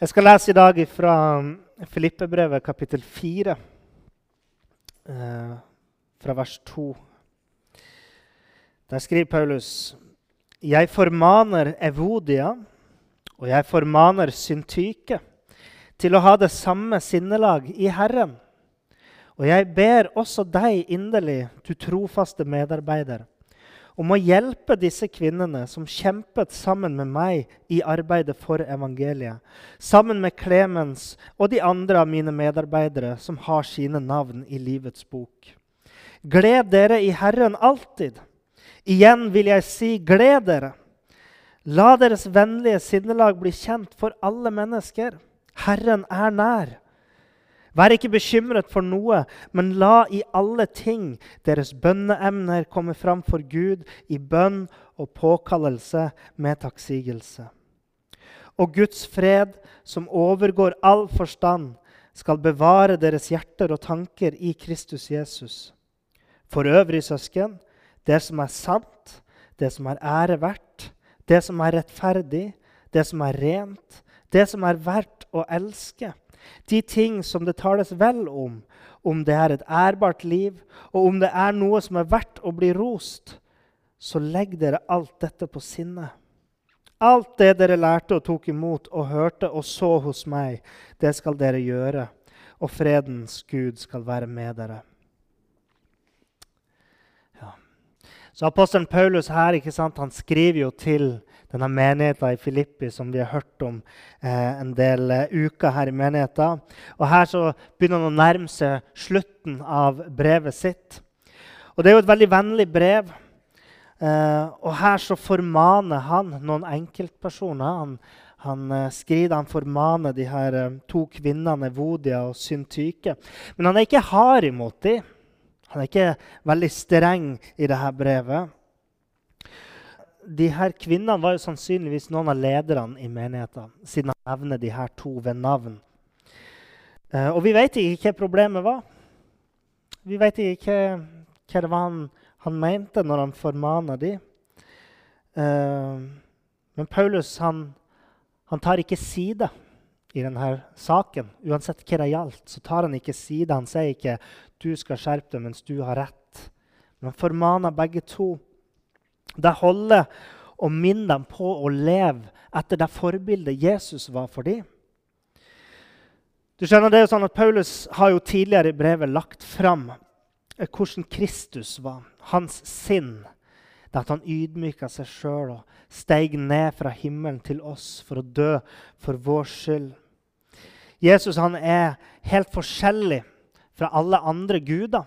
Jeg skal lese i dag fra Filippebrevet kapittel 4, eh, fra vers 2. Der skriver Paulus.: Jeg formaner Evodia, og jeg formaner Syntyke, til å ha det samme sinnelag i Herren. Og jeg ber også deg inderlig, du trofaste medarbeider, om å hjelpe disse kvinnene som kjempet sammen med meg i arbeidet for evangeliet, sammen med Klemens og de andre av mine medarbeidere som har sine navn i livets bok. Gled dere i Herren alltid. Igjen vil jeg si, gled dere. La deres vennlige sinnelag bli kjent for alle mennesker. Herren er nær. Vær ikke bekymret for noe, men la i alle ting deres bønneemner komme fram for Gud i bønn og påkallelse med takksigelse. Og Guds fred, som overgår all forstand, skal bevare deres hjerter og tanker i Kristus Jesus. For øvrig, søsken, det som er sant, det som er ære verdt, det som er rettferdig, det som er rent, det som er verdt å elske de ting som det tales vel om, om det er et ærbart liv, og om det er noe som er verdt å bli rost, så legg dere alt dette på sinnet. Alt det dere lærte og tok imot og hørte og så hos meg, det skal dere gjøre, og fredens Gud skal være med dere. Ja. Så apostelen Paulus her, ikke sant, han skriver jo til denne menigheten i Filippi som vi har hørt om eh, en del eh, uker her i menigheten. Og Her så begynner han å nærme seg slutten av brevet sitt. Og Det er jo et veldig vennlig brev. Eh, og Her så formaner han noen enkeltpersoner. Han, han eh, skriver, han formaner de her eh, to kvinnene, Vodia og Syntyke. Men han er ikke hard imot dem. Han er ikke veldig streng i dette brevet de her kvinnene var jo sannsynligvis noen av lederne i menigheten, siden han nevner de her to ved navn. Eh, og vi vet ikke hva problemet var. Vi vet ikke hva det var han, han mente når han formana de. Eh, men Paulus han, han, tar ikke side i denne saken. Uansett hva det gjaldt, så tar han ikke side. Han sier ikke 'du skal skjerpe deg mens du har rett'. Men han formaner begge to. Det holder å minne dem på å leve etter det forbildet Jesus var for dem. Du skjønner, det er jo sånn at Paulus har jo tidligere i brevet lagt fram hvordan Kristus var, hans sinn. Det at han ydmyka seg sjøl og steig ned fra himmelen til oss for å dø for vår skyld. Jesus han er helt forskjellig fra alle andre guder.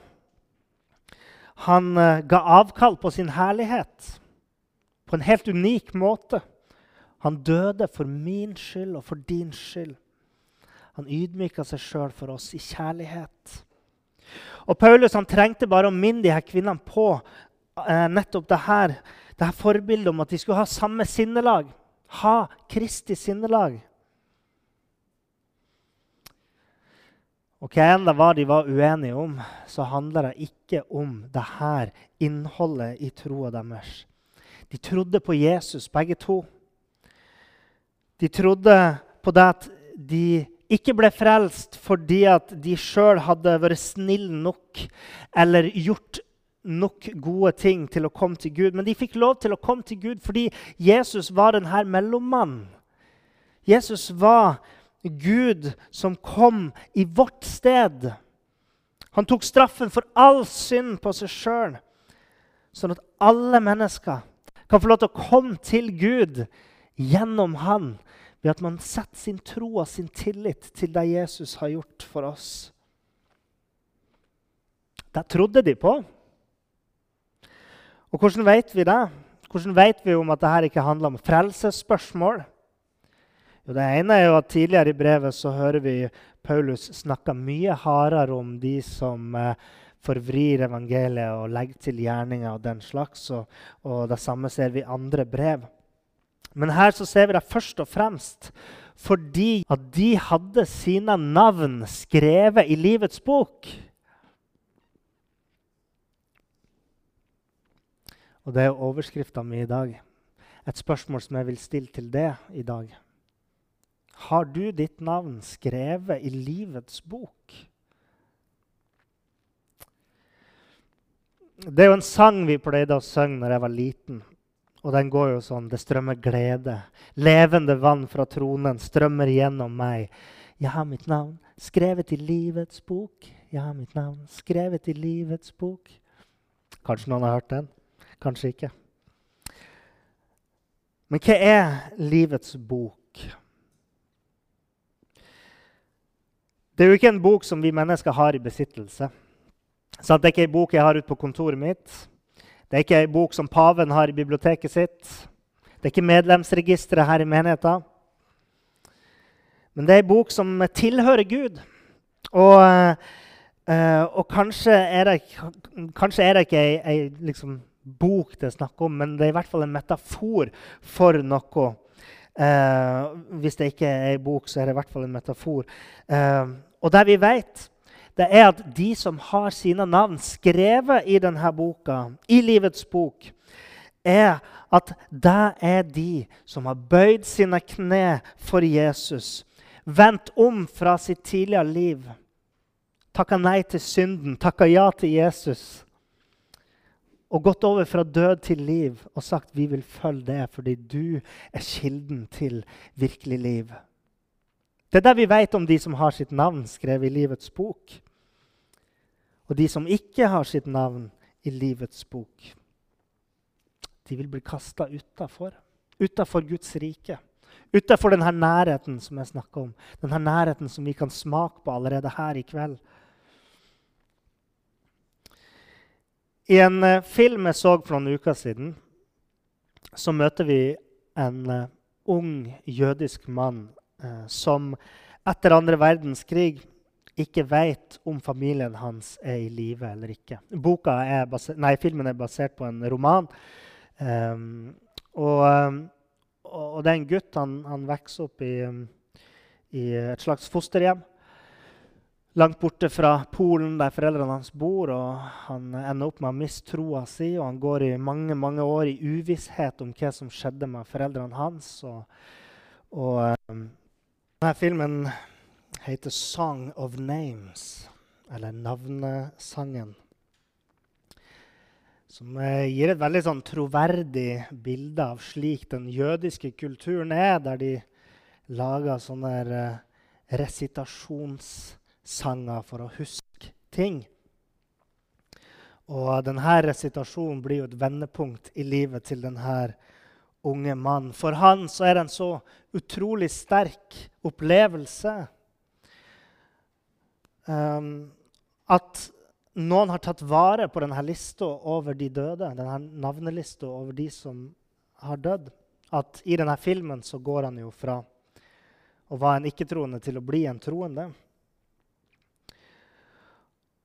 Han uh, ga avkall på sin herlighet på en helt unik måte. Han døde for min skyld og for din skyld. Han ydmyka seg sjøl for oss i kjærlighet. Og Paulus han trengte bare å minne de her kvinnene på eh, nettopp det her, det her forbildet om at de skulle ha samme sinnelag. Ha Kristi sinnelag. Og hva enn det var de var uenige om, så handler det ikke om det her innholdet i troa deres. De trodde på Jesus, begge to. De trodde på det at de ikke ble frelst fordi at de sjøl hadde vært snille nok eller gjort nok gode ting til å komme til Gud. Men de fikk lov til å komme til Gud fordi Jesus var denne mellommannen. Jesus var Gud som kom i vårt sted. Han tok straffen for all synd på seg sjøl, sånn at alle mennesker kan få lov til å komme til Gud gjennom Han ved at man setter sin tro og sin tillit til det Jesus har gjort for oss. Det trodde de på. Og hvordan vet vi det? Hvordan vet vi om at dette ikke handler om frelsesspørsmål? Jo, det ene er jo at Tidligere i brevet så hører vi Paulus snakke mye hardere om de som eh, forvrir evangeliet og legger til gjerninger og den slags. Og, og det samme ser vi i andre brev. Men her så ser vi det først og fremst fordi at de hadde sine navn skrevet i livets bok. Og det er overskrifta mi i dag. Et spørsmål som jeg vil stille til det i dag. Har du ditt navn skrevet i livets bok? Det er jo en sang vi pleide å synge når jeg var liten. Og den går jo sånn Det strømmer glede. Levende vann fra tronen strømmer gjennom meg. Jeg har mitt navn skrevet i livets bok. Jeg har mitt navn skrevet i livets bok. Kanskje noen har hørt den? Kanskje ikke. Men hva er livets bok? Det er jo ikke en bok som vi mennesker har i besittelse. Så det er ikke en bok jeg har ute på kontoret mitt. Det er ikke en bok som paven har i biblioteket sitt. Det er ikke medlemsregisteret her i menigheten. Men det er en bok som tilhører Gud. Og, uh, og kanskje, er det, ikke ei, liksom, bok det er snakk om, men det er i hvert fall en metafor for noe. Eh, hvis det ikke er ei bok, så er det i hvert fall en metafor. Uh, og det vi vet, det er at de som har sine navn skrevet i denne boka, i livets bok, er at det er de som har bøyd sine kne for Jesus, vendt om fra sitt tidligere liv, takka nei til synden, takka ja til Jesus og gått over fra død til liv og sagt vi vil følge det fordi du er kilden til virkelig liv. Det er det vi vet om de som har sitt navn skrevet i livets bok. Og de som ikke har sitt navn i livets bok, de vil bli kasta utafor. Utafor Guds rike. Utafor denne nærheten som jeg snakker om. Denne nærheten som vi kan smake på allerede her i kveld. I en uh, film jeg så for noen uker siden, så møter vi en uh, ung jødisk mann som etter andre verdenskrig ikke vet om familien hans er i live eller ikke. Er basert, nei, filmen er basert på en roman. Um, og, og, det er en gutt. Han, han vokser opp i, i et slags fosterhjem langt borte fra Polen, der foreldrene hans bor. og Han ender opp med å miste troa si, og han går i mange mange år i uvisshet om hva som skjedde med foreldrene hans. Og, og um, denne filmen heter 'Song of Names', eller 'Navnesangen'. Som uh, gir et veldig sånn, troverdig bilde av slik den jødiske kulturen er, der de lager sånne resitasjonssanger for å huske ting. Og denne resitasjonen blir jo et vendepunkt i livet til denne unge mann. For han så er det en så utrolig sterk opplevelse um, at noen har tatt vare på denne lista over de døde, denne navnelista over de som har dødd. At i denne filmen så går han jo fra å være en ikke-troende til å bli en troende.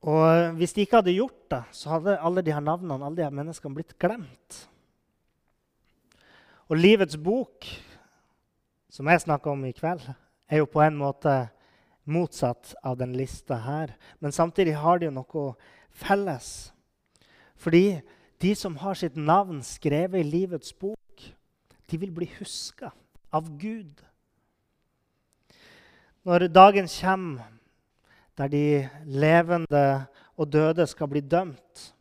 Og Hvis de ikke hadde gjort det, så hadde alle de her navnene alle de her menneskene blitt glemt. Og livets bok, som jeg snakker om i kveld, er jo på en måte motsatt av den lista her. Men samtidig har de jo noe felles. Fordi de som har sitt navn skrevet i livets bok, de vil bli huska av Gud. Når dagen kommer der de levende og døde skal bli dømt,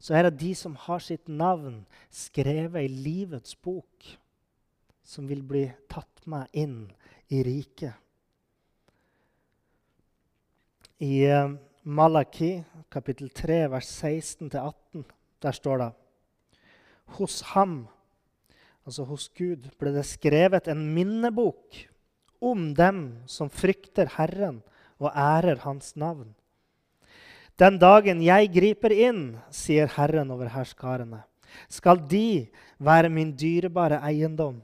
så er det de som har sitt navn skrevet i livets bok, som vil bli tatt med inn i riket. I eh, Malaki kapittel 3, vers 16-18, der står det Hos ham, altså hos Gud, ble det skrevet en minnebok om dem som frykter Herren og ærer Hans navn. Den dagen jeg griper inn, sier Herren over herskarene, skal de være min dyrebare eiendom,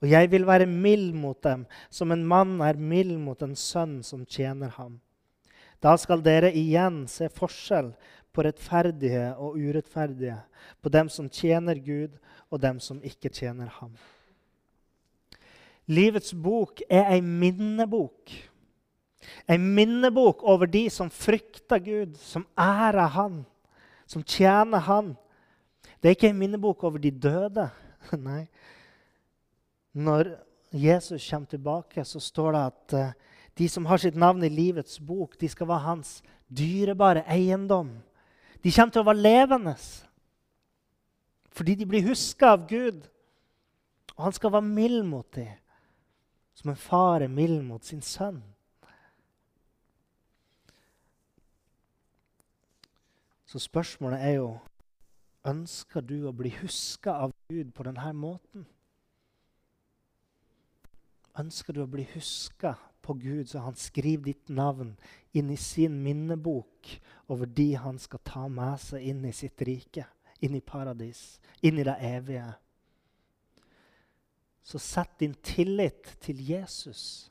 Og jeg vil være mild mot dem, som en mann er mild mot en sønn som tjener ham. Da skal dere igjen se forskjell på rettferdige og urettferdige, på dem som tjener Gud, og dem som ikke tjener ham. Livets bok er ei minnebok. Ei minnebok over de som frykter Gud, som ærer Han, som tjener Han. Det er ikke en minnebok over de døde. Nei. Når Jesus kommer tilbake, så står det at uh, de som har sitt navn i livets bok, de skal være hans dyrebare eiendom. De kommer til å være levende fordi de blir huska av Gud. Og han skal være mild mot dem, som en far er mild mot sin sønn. Så spørsmålet er jo ønsker du å bli huska av Gud på denne måten? Ønsker du å bli huska på Gud, så han skriver ditt navn inn i sin minnebok over de han skal ta med seg inn i sitt rike, inn i paradis, inn i det evige. Så sett din tillit til Jesus.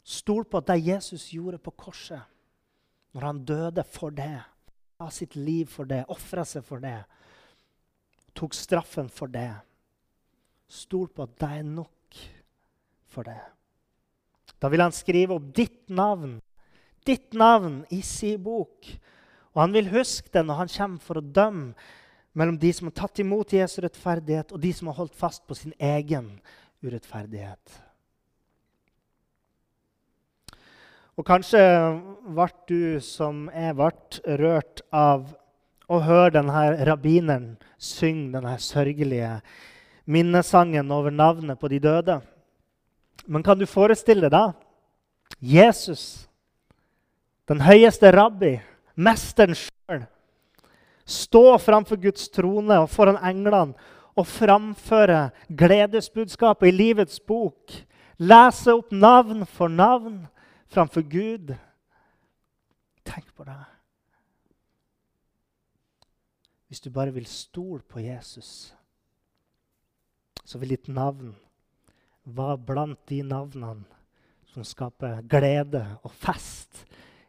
Stol på at det Jesus gjorde på korset, når han døde for det, ga sitt liv for det, ofra seg for det, tok straffen for det. Stol på at det er nok for det. Da vil han skrive opp ditt navn, ditt navn i sin bok. Og han vil huske det når han kommer for å dømme mellom de som har tatt imot Jesu rettferdighet, og de som har holdt fast på sin egen urettferdighet. Og kanskje ble du som jeg ble, rørt av å høre denne rabbineren synge denne sørgelige minnesangen over navnet på de døde. Men kan du forestille deg Jesus, den høyeste rabbi, mesteren sjøl, stå framfor Guds trone og foran englene og framføre gledesbudskapet i livets bok? Lese opp navn for navn framfor Gud? Tenk på det. Hvis du bare vil stole på Jesus, så vil ditt navn være blant de navnene som skaper glede og fest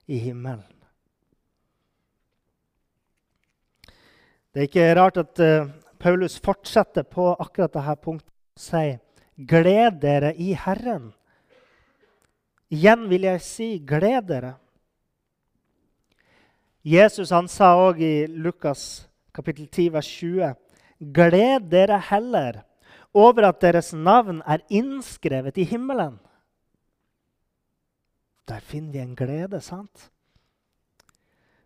i himmelen. Det er ikke rart at uh, Paulus fortsetter på akkurat dette punktet og sier Gled dere i Herren. Igjen vil jeg si gled dere. Jesus han sa òg i Lukas kapittel 10, vers 20.: Gled dere heller over at deres navn er innskrevet i himmelen. Der finner vi en glede, sant?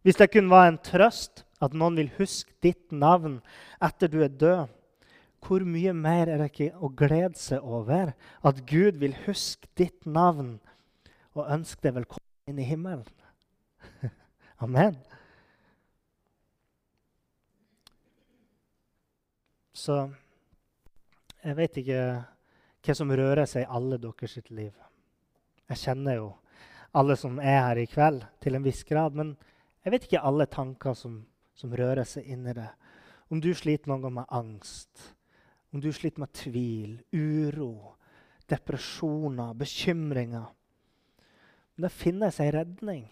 Hvis det kun var en trøst at noen vil huske ditt navn etter du er død, hvor mye mer er det ikke å glede seg over at Gud vil huske ditt navn og ønske deg velkommen inn i himmelen? Amen. Så jeg vet ikke hva som rører seg i alle deres liv. Jeg kjenner jo alle som er her i kveld, til en viss grad. Men jeg vet ikke alle tanker som, som rører seg inni det. Om du sliter noen ganger med angst, om du sliter med tvil, uro, depresjoner, bekymringer Men det finnes ei redning.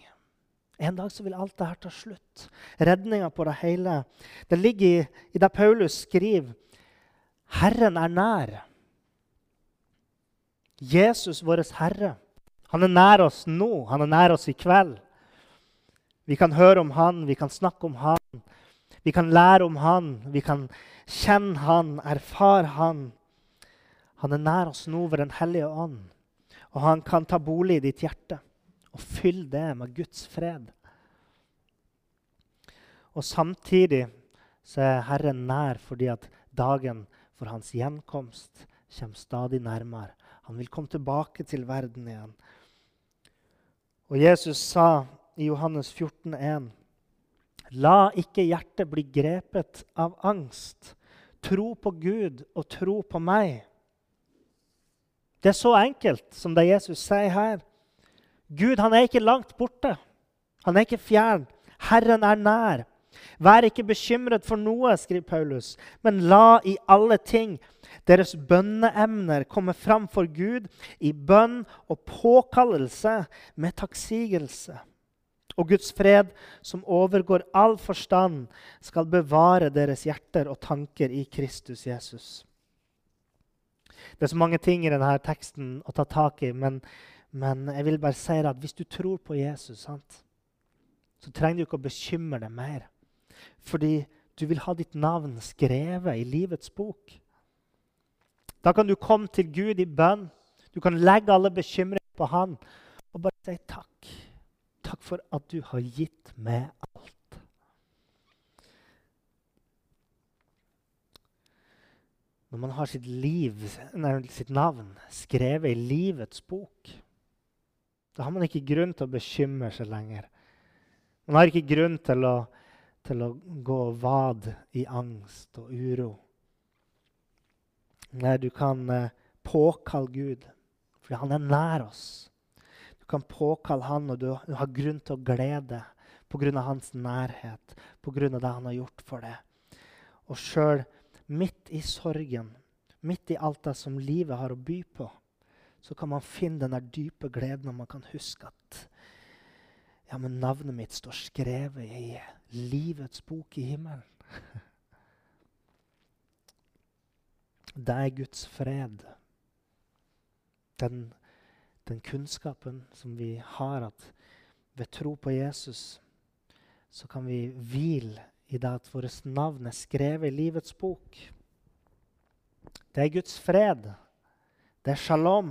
En dag så vil alt dette ta slutt. Redninga på det hele. Det ligger i, i det Paulus skriver Herren er nær. Jesus, vår Herre, han er nær oss nå. Han er nær oss i kveld. Vi kan høre om han, vi kan snakke om han. Vi kan lære om han, vi kan kjenne han, erfare han. Han er nær oss nå ved Den hellige ånd. Og han kan ta bolig i ditt hjerte og fyll det med Guds fred. Og samtidig så er Herren nær fordi at dagen for hans gjenkomst kommer stadig nærmere. Han vil komme tilbake til verden igjen. Og Jesus sa i Johannes 14, 14,1.: La ikke hjertet bli grepet av angst. Tro på Gud og tro på meg. Det er så enkelt som det Jesus sier her. Gud han er ikke langt borte. Han er ikke fjern. Herren er nær. Vær ikke bekymret for noe, skriver Paulus, men la i alle ting deres bønneemner komme fram for Gud i bønn og påkallelse med takksigelse. Og Guds fred, som overgår all forstand, skal bevare deres hjerter og tanker i Kristus Jesus. Det er så mange ting i denne teksten å ta tak i, men, men jeg vil bare si at hvis du tror på Jesus, sant, så trenger du ikke å bekymre deg mer. Fordi du vil ha ditt navn skrevet i livets bok. Da kan du komme til Gud i bønn. Du kan legge alle bekymringer på Han og bare si takk. Takk for at du har gitt meg alt. Når man har sitt, liv, nei, sitt navn skrevet i livets bok, da har man ikke grunn til å bekymre seg lenger. Man har ikke grunn til å, til å gå og vade i angst og uro. Nei, du kan eh, påkalle Gud, for han er nær oss. Du kan påkalle han, og du, du har grunn til å glede pga. hans nærhet, pga. det han har gjort for deg. Og sjøl midt i sorgen, midt i alt det som livet har å by på, så kan man finne den der dype gleden, og man kan huske at ja, men navnet mitt står skrevet i livets bok i himmelen. Det er Guds fred. Den, den kunnskapen som vi har, at ved tro på Jesus så kan vi hvile i det at vårt navn er skrevet i livets bok. Det er Guds fred. Det er shalom.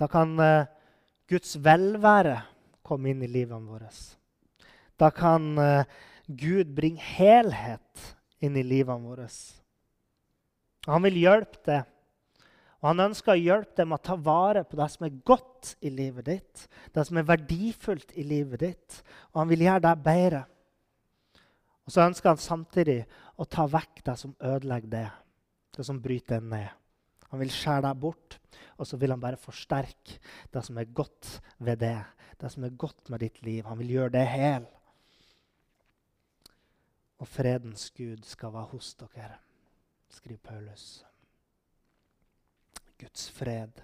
Da kan uh, Guds velvære komme inn i livene våre. Da kan uh, Gud bringe helhet inn i livene våre. Han vil hjelpe deg. Og han ønsker å hjelpe deg med å ta vare på det som er godt i livet ditt, det som er verdifullt i livet ditt. Og han vil gjøre deg bedre. Og så ønsker han samtidig å ta vekk det som ødelegger det, det som bryter deg ned. Han vil skjære deg bort, og så vil han bare forsterke det som er godt ved det. Det som er godt med ditt liv. Han vil gjøre det hel. Og fredens Gud skal være hos dere, skriver Paulus. Guds fred.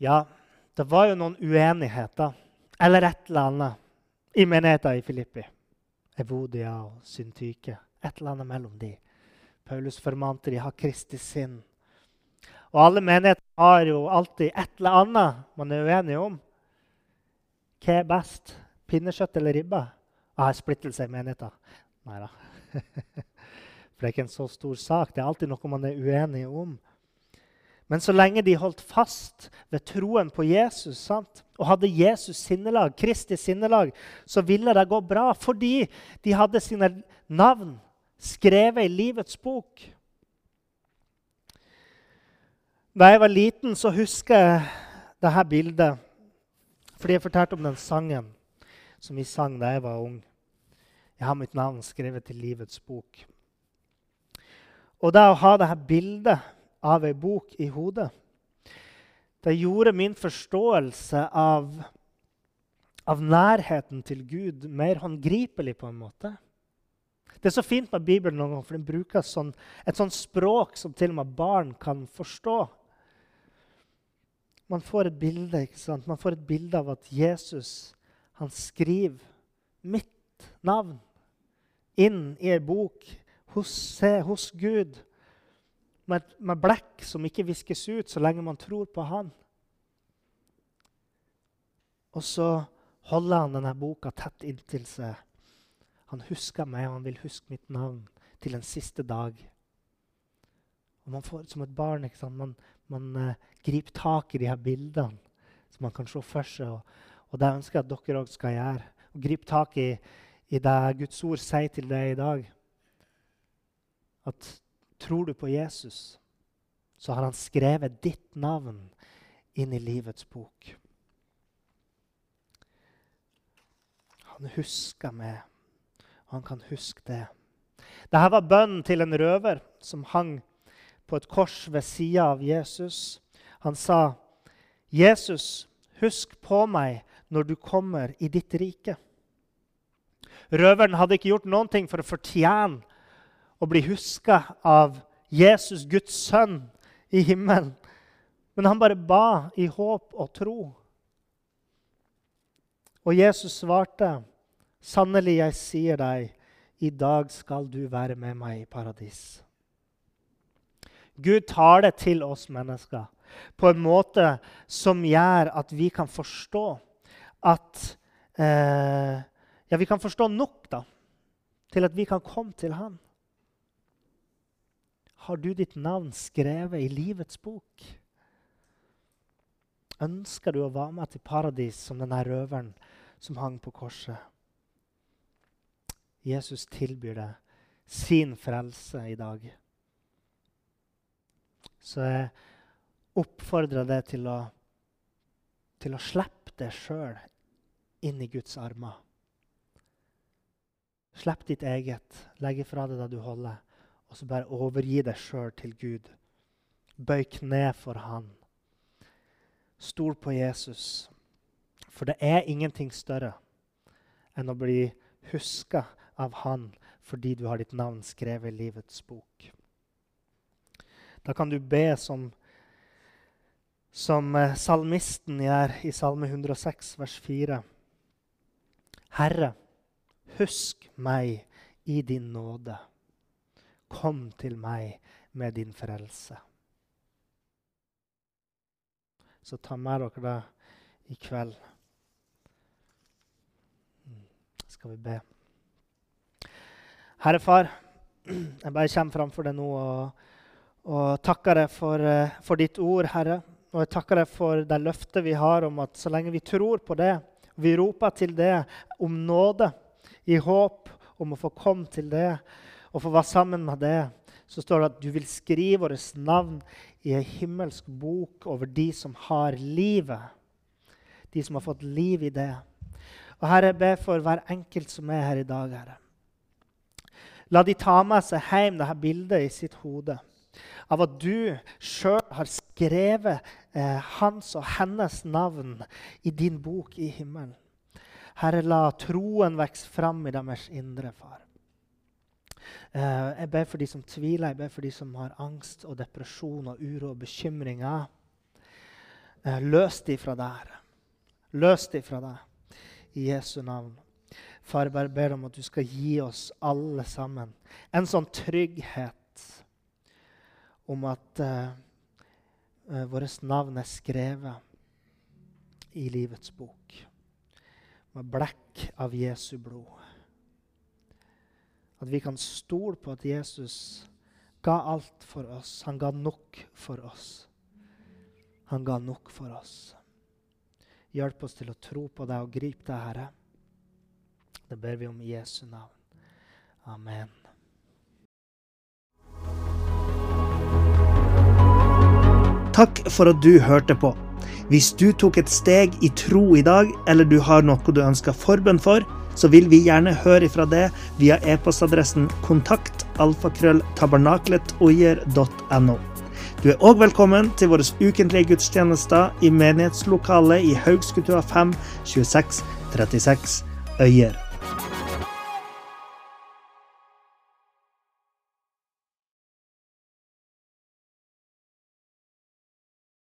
Ja, det var jo noen uenigheter eller et eller annet i menigheten i Filippi. Evodia og Syntyke. Et eller annet mellom de. Paulus formante de har Kristi sinn. Og alle menigheter har jo alltid et eller annet man er uenige om. Hva er best? Pinnekjøtt eller ribbe? Jeg har splittelse i menigheten. Nei da. For det er ikke en så stor sak. Det er alltid noe man er uenige om. Men så lenge de holdt fast ved troen på Jesus sant? og hadde Jesus sinnelag, Kristi sinnelag, så ville det gå bra fordi de hadde sine navn skrevet i livets bok. Da jeg var liten, så husker jeg dette bildet fordi jeg fortalte om den sangen som vi sang da jeg var ung. Jeg har mitt navn skrevet til livets bok. Og det å ha dette bildet av ei bok i hodet, det gjorde min forståelse av, av nærheten til Gud mer håndgripelig på en måte. Det er så fint med Bibelen noen ganger, for den bruker sånn, et sånt språk som til og med barn kan forstå. Man får et bilde ikke sant? Man får et bilde av at Jesus han skriver mitt navn inn i ei bok hos, hos Gud med, med blekk som ikke viskes ut så lenge man tror på Han. Og så holder han denne boka tett inntil seg. Han husker meg, og han vil huske mitt navn til den siste dag. Og man får, Som et barn man, man eh, griper tak i de her bildene som man kan se for seg. Og, og det ønsker jeg at dere òg skal gjøre. Og Grip tak i, i det Guds ord sier til deg i dag at tror du på Jesus, så har han skrevet ditt navn inn i livets bok. Han husker meg, han kan huske det. Dette var bønnen til en røver som hang på et kors ved sida av Jesus. Han sa, 'Jesus, husk på meg når du kommer i ditt rike. Røveren hadde ikke gjort noen ting for å fortjene å bli huska av Jesus, Guds sønn, i himmelen. Men han bare ba i håp og tro. Og Jesus svarte, 'Sannelig, jeg sier deg, i dag skal du være med meg i paradis.' Gud tar det til oss mennesker på en måte som gjør at vi kan forstå at eh, Ja, vi kan forstå nok da, til at vi kan komme til Han. Har du ditt navn skrevet i livets bok? Ønsker du å være med til paradis som denne røveren som hang på korset? Jesus tilbyr deg sin frelse i dag. Så jeg oppfordrer deg til å, til å slippe deg sjøl inn i Guds armer. Slipp ditt eget, legg ifra deg det du holder, og så bare overgi deg sjøl til Gud. Bøy kne for Han. Stol på Jesus. For det er ingenting større enn å bli huska av Han fordi du har ditt navn skrevet i livets bok. Da kan du be som, som eh, salmisten gjør i Salme 106, vers 4. Herre, husk meg i din nåde. Kom til meg med din frelse. Så ta med dere det i kveld. Mm, skal vi be. Herre Far, jeg bare kommer framfor deg nå og, og takker deg for, eh, for, ditt ord, Herre. Og jeg takker deg for det løftet vi har om at så lenge vi tror på det, vi roper til det om nåde, i håp om å få komme til det og få være sammen med det, så står det at du vil skrive vårt navn i ei himmelsk bok over de som har livet. De som har fått liv i det. Og Herre, jeg ber for hver enkelt som er her i dag, Herre. La de ta med seg hjem dette bildet i sitt hode av at du sjøl har skrevet eh, hans og hennes navn i din bok i himmelen. Herre, la troen vokse fram i deres indre, far. Eh, jeg ber for de som tviler, jeg ber for de som har angst og depresjon og uro og bekymringer. Eh, løs de fra der. Løs de fra deg i Jesu navn. Far, bare ber om at du skal gi oss alle sammen en sånn trygghet om at uh, vårt navn er skrevet i livets bok med blekk av Jesu blod. At vi kan stole på at Jesus ga alt for oss. Han ga nok for oss. Han ga nok for oss. Hjelp oss til å tro på deg og gripe deg, Herre. Det ber vi om i Jesu navn. Amen. Takk for at du hørte på. Hvis du tok et steg i tro i dag, eller du har noe du ønsker forbønn for, så vil vi gjerne høre ifra det via e-postadressen kontakt alfakrølltabernakletoier.no. Du er òg velkommen til våre ukentlige gudstjenester i menighetslokalet i Haugskutua 5 26 36 Øyer.